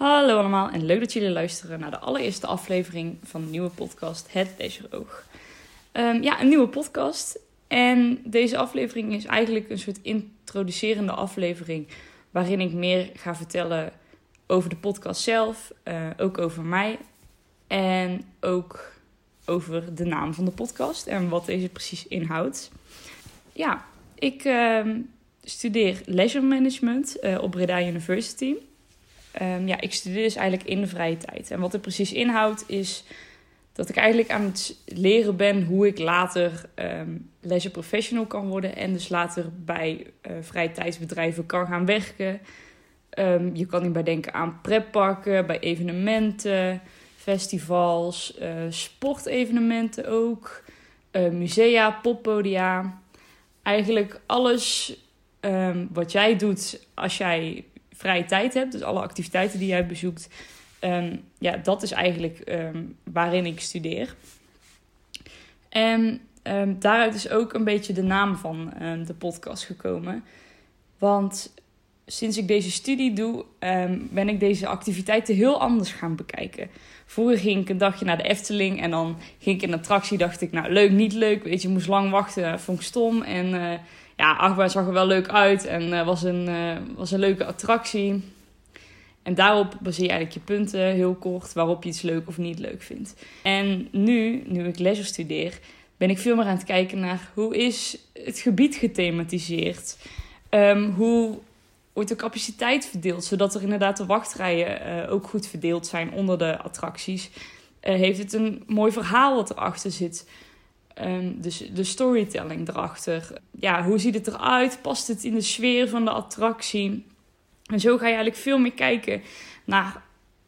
Hallo allemaal en leuk dat jullie luisteren naar de allereerste aflevering van de nieuwe podcast Het Leisure Oog. Ehm, ja, een nieuwe podcast. En deze aflevering is eigenlijk een soort introducerende aflevering waarin ik meer ga vertellen over de podcast zelf, uh, ook over mij en ook over de naam van de podcast en wat deze precies inhoudt. Ja, ik uh, studeer leisure management uh, op Breda University. Um, ja, ik studeer dus eigenlijk in de vrije tijd. En wat het precies inhoudt is dat ik eigenlijk aan het leren ben hoe ik later um, leisure professional kan worden. En dus later bij uh, vrije tijdsbedrijven kan gaan werken. Um, je kan hierbij denken aan pretparken, bij evenementen, festivals, uh, sportevenementen ook. Uh, musea, poppodia. Eigenlijk alles wat jij doet als jij vrije tijd hebt, dus alle activiteiten die jij bezoekt, um, ja, dat is eigenlijk um, waarin ik studeer. En um, daaruit is ook een beetje de naam van de podcast gekomen. Want sinds ik deze studie doe, ben ik deze activiteiten heel anders gaan bekijken. Vroeger ging ik een dagje naar de Efteling en dan ging ik in een attractie. Dacht ik, nou leuk, niet leuk. Weet je, moest lang wachten, vond ik stom. En uh, ja, achtbaan zag er wel leuk uit en uh, was, een, uh, was een leuke attractie. En daarop baseer je eigenlijk je punten heel kort waarop je iets leuk of niet leuk vindt. En nu, nu ik leisure studeer, ben ik veel meer aan het kijken naar hoe is het gebied gethematiseerd. Um, hoe wordt de capaciteit verdeeld, zodat er inderdaad de wachtrijen uh, ook goed verdeeld zijn onder de attracties. heeft het een mooi verhaal wat erachter zit? Um, dus de storytelling erachter. Ja, hoe ziet het eruit? Past het in de sfeer van de attractie? En zo ga je eigenlijk veel meer kijken naar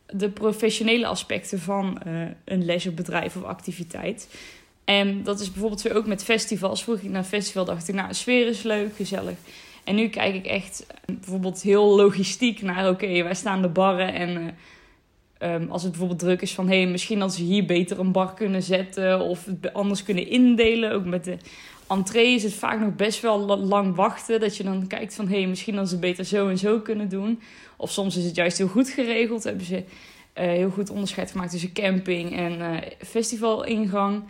de professionele aspecten van uh, een leisurebedrijf of activiteit. En dat is bijvoorbeeld zo ook met festivals. Vroeg ik naar een festival, dacht ik, nou, sfeer is leuk, gezellig. En nu kijk ik echt bijvoorbeeld heel logistiek naar, oké, okay, wij staan de barren en... Uh, Um, als het bijvoorbeeld druk is van hé, hey, misschien dat ze hier beter een bar kunnen zetten of het anders kunnen indelen. Ook met de entree is het vaak nog best wel lang wachten. Dat je dan kijkt van hé, hey, misschien dat ze beter zo en zo kunnen doen. Of soms is het juist heel goed geregeld. Hebben ze uh, heel goed onderscheid gemaakt tussen camping en uh, festivalingang.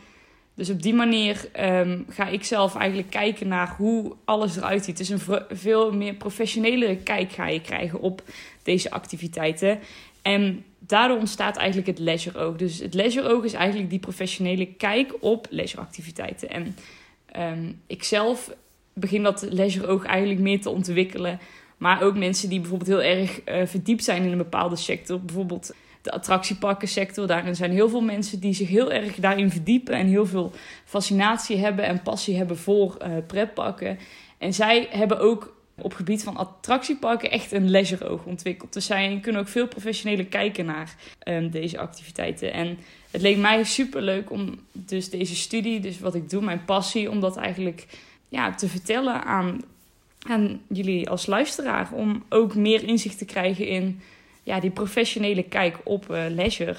Dus op die manier um, ga ik zelf eigenlijk kijken naar hoe alles eruit ziet. Dus een veel meer professionele kijk ga je krijgen op deze activiteiten. En daardoor ontstaat eigenlijk het leisure oog. Dus het leisure oog is eigenlijk die professionele kijk op leisureactiviteiten. En um, ik zelf begin dat leisure oog eigenlijk meer te ontwikkelen. Maar ook mensen die bijvoorbeeld heel erg uh, verdiept zijn in een bepaalde sector. Bijvoorbeeld de attractieparkensector. Daarin zijn heel veel mensen die zich heel erg daarin verdiepen. En heel veel fascinatie hebben en passie hebben voor uh. En zij hebben ook op gebied van attractieparken echt een leisure-oog ontwikkeld. Dus zij kunnen ook veel professioneler kijken naar um, deze activiteiten. En het leek mij super leuk om dus deze studie, dus wat ik doe, mijn passie, om dat eigenlijk ja, te vertellen aan, aan jullie als luisteraar. Om ook meer inzicht te krijgen in ja, die professionele kijk op uh, leisure.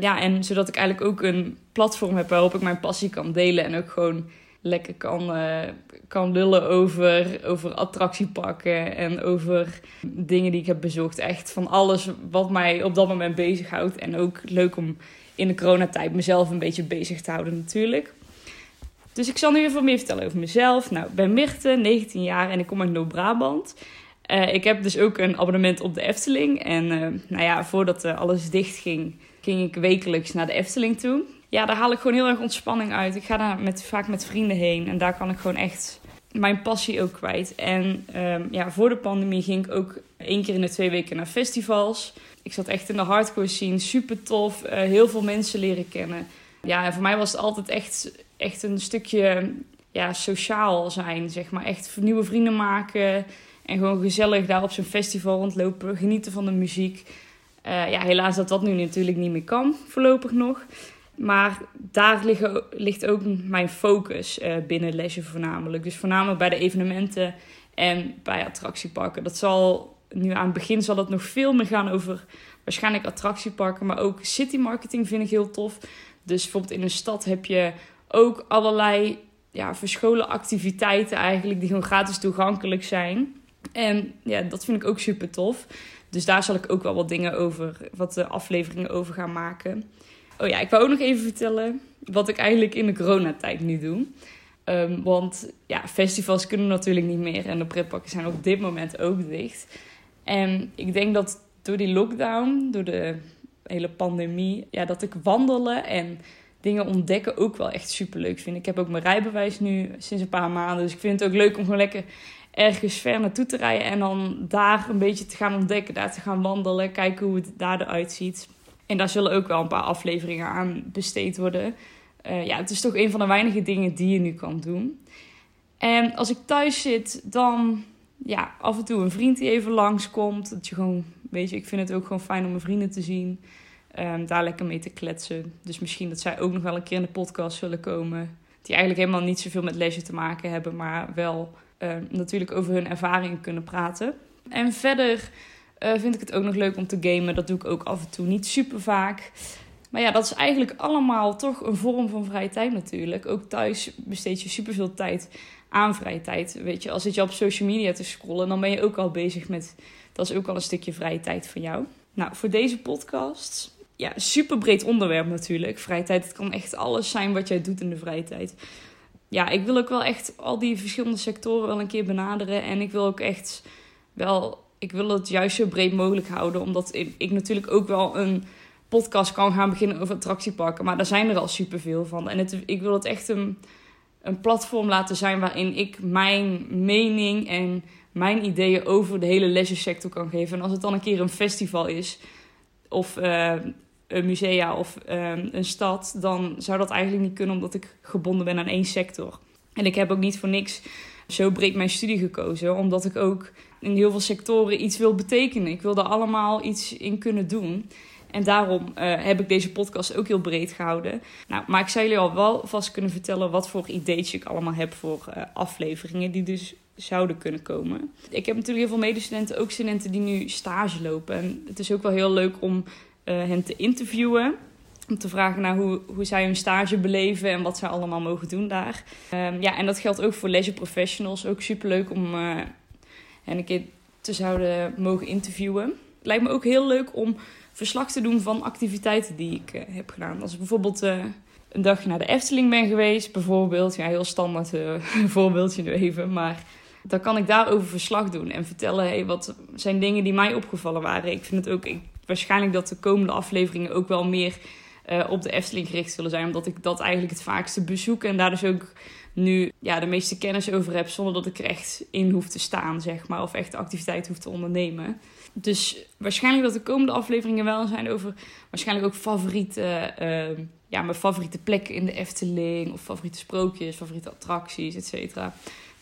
Ja, en zodat ik eigenlijk ook een platform heb waarop ik mijn passie kan delen en ook gewoon lekker kan, uh, kan lullen over, over attractieparken en over dingen die ik heb bezocht. Echt van alles wat mij op dat moment bezighoudt. En ook leuk om in de coronatijd mezelf een beetje bezig te houden natuurlijk. Dus ik zal nu even meer vertellen over mezelf. Nou, ik ben Mirte, 19 jaar en ik kom uit Noord-Brabant. Uh, ik heb dus ook een abonnement op de Efteling. En uh, nou ja, voordat alles dicht ging, ging ik wekelijks naar de Efteling toe ja, daar haal ik gewoon heel erg ontspanning uit. Ik ga daar met, vaak met vrienden heen en daar kan ik gewoon echt mijn passie ook kwijt. En um, ja, voor de pandemie ging ik ook één keer in de twee weken naar festivals. Ik zat echt in de hardcore scene, super tof, uh, heel veel mensen leren kennen. Ja, en voor mij was het altijd echt, echt een stukje ja, sociaal zijn, zeg maar. Echt nieuwe vrienden maken en gewoon gezellig daar op zo'n festival rondlopen, genieten van de muziek. Uh, ja, helaas dat dat nu natuurlijk niet meer kan, voorlopig nog. Maar daar ligt ook mijn focus uh, binnen lesje voornamelijk. Dus voornamelijk bij de evenementen en bij attractieparken. Dat zal nu aan het begin zal het nog veel meer gaan over waarschijnlijk attractieparken, maar ook city marketing vind ik heel tof. Dus bijvoorbeeld in een stad heb je ook allerlei ja, verscholen activiteiten eigenlijk die gewoon gratis toegankelijk zijn. En ja, dat vind ik ook super tof. Dus daar zal ik ook wel wat dingen over, wat de afleveringen over gaan maken. Oh ja, ik wou ook nog even vertellen wat ik eigenlijk in de coronatijd nu doe. Um, want ja, festivals kunnen natuurlijk niet meer en de pretparken zijn op dit moment ook dicht. En ik denk dat door die lockdown, door de hele pandemie, ja, dat ik wandelen en dingen ontdekken ook wel echt super leuk vind. Ik heb ook mijn rijbewijs nu sinds een paar maanden. Dus ik vind het ook leuk om gewoon lekker ergens ver naartoe te rijden en dan daar een beetje te gaan ontdekken, daar te gaan wandelen, kijken hoe het daar eruit ziet. En daar zullen ook wel een paar afleveringen aan besteed worden. Uh, ja, het is toch een van de weinige dingen die je nu kan doen. En als ik thuis zit, dan ja, af en toe een vriend die even langskomt. Dat je gewoon, weet je, ik vind het ook gewoon fijn om mijn vrienden te zien. Um, daar lekker mee te kletsen. Dus misschien dat zij ook nog wel een keer in de podcast zullen komen. Die eigenlijk helemaal niet zoveel met leisure te maken hebben, maar wel um, natuurlijk over hun ervaringen kunnen praten. En verder uh, vind ik het ook nog leuk om te gamen. Dat doe ik ook af en toe niet super vaak. Maar ja, dat is eigenlijk allemaal toch een vorm van vrije tijd natuurlijk. Ook thuis besteed je superveel tijd aan vrije tijd. Weet je, als zit je op social media te scrollen, dan ben je ook al bezig met. Dat is ook al een stukje vrije tijd van jou. Nou, voor deze podcast. Ja, super breed onderwerp natuurlijk. Vrije tijd. Het kan echt alles zijn wat jij doet in de vrije tijd. Ja, ik wil ook wel echt al die verschillende sectoren wel een keer benaderen. En ik wil ook echt wel. Ik wil het juist zo breed mogelijk houden. Omdat ik natuurlijk ook wel een podcast kan gaan beginnen over attractieparken. Maar daar zijn er al superveel van. En het, ik wil het echt een, een platform laten zijn waarin ik mijn mening en mijn ideeën over de hele leisure sector kan geven. En als het dan een keer een festival is, of uh, een musea of uh, een stad, dan zou dat eigenlijk niet kunnen omdat ik gebonden ben aan één sector. En ik heb ook niet voor niks zo breed mijn studie gekozen, omdat ik ook in heel veel sectoren iets wil betekenen. Ik wil er allemaal iets in kunnen doen. En daarom uh, heb ik deze podcast ook heel breed gehouden. Nou, maar ik zou jullie al wel vast kunnen vertellen wat voor ideetjes ik allemaal heb voor uh, afleveringen die dus zouden kunnen komen. Ik heb natuurlijk heel veel medestudenten, ook studenten die nu stage lopen. En het is ook wel heel leuk om uh, hen te interviewen. Om te vragen naar hoe, hoe zij hun stage beleven en wat zij allemaal mogen doen daar. Um, ja, en dat geldt ook voor leisure professionals. Ook superleuk om hen een keer te zouden mogen interviewen. Het lijkt me ook heel leuk om verslag te doen van activiteiten die ik uh, heb gedaan. Als ik bijvoorbeeld uh, een dag naar de Efteling ben geweest, bijvoorbeeld. Ja, heel standaard uh, voorbeeldje nu even. Maar dan kan ik daarover verslag doen en vertellen: wat zijn dingen die mij opgevallen waren. Ik vind het ook ik, waarschijnlijk dat de komende afleveringen ook wel meer op de Efteling gericht zullen zijn. Omdat ik dat eigenlijk het vaakste bezoek en daar dus ook nu ja, de meeste kennis over heb. Zonder dat ik er echt in hoef te staan, zeg maar. Of echt activiteit hoef te ondernemen. Dus waarschijnlijk dat de komende afleveringen wel zijn over waarschijnlijk ook favoriete, uh, ja, mijn favoriete plekken in de Efteling. Of favoriete sprookjes, favoriete attracties, et cetera.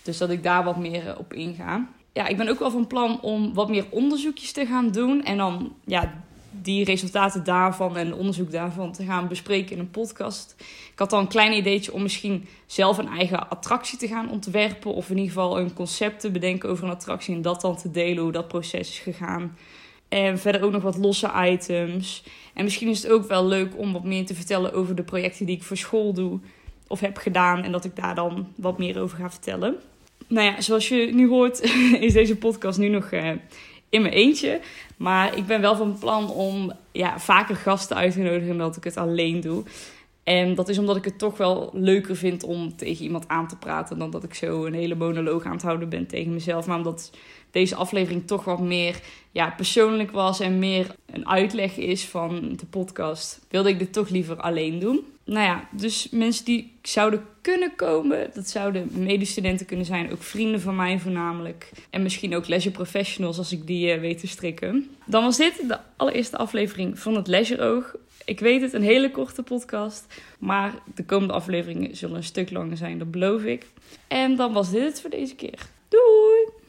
Dus dat ik daar wat meer eh, op inga. Ja, ik ben ook wel van plan om wat meer onderzoekjes te gaan doen. En dan ja, die resultaten daarvan en onderzoek daarvan te gaan bespreken in een podcast. Ik had al een klein ideetje om misschien zelf een eigen attractie te gaan ontwerpen. Of in ieder geval een concept te bedenken over een attractie en dat dan te delen hoe dat proces is gegaan. En verder ook nog wat losse items. En misschien is het ook wel leuk om wat meer te vertellen over de projecten die ik voor school doe of heb gedaan. En dat ik daar dan wat meer over ga vertellen. Nou ja, zoals je nu hoort, is deze podcast nu nog uh, in mijn eentje. Maar ik ben wel van plan om ja, vaker gasten uit te nodigen dan dat ik het alleen doe. En dat is omdat ik het toch wel leuker vind om tegen iemand aan te praten dan dat ik zo een hele monoloog aan het houden ben tegen mezelf. Maar omdat deze aflevering toch wat meer ja, persoonlijk was en meer een uitleg is van de podcast, wilde ik dit toch liever alleen doen. Nou ja, dus mensen die zouden kunnen komen, dat zouden medestudenten kunnen zijn, ook vrienden van mij voornamelijk. En misschien ook leisure professionals als ik die uh, weet te strikken. Dan was dit de allereerste aflevering van het Leisure Oog. Ik weet het, een hele korte podcast. Maar de komende afleveringen zullen een stuk langer zijn, dat beloof ik. En dan was dit het voor deze keer.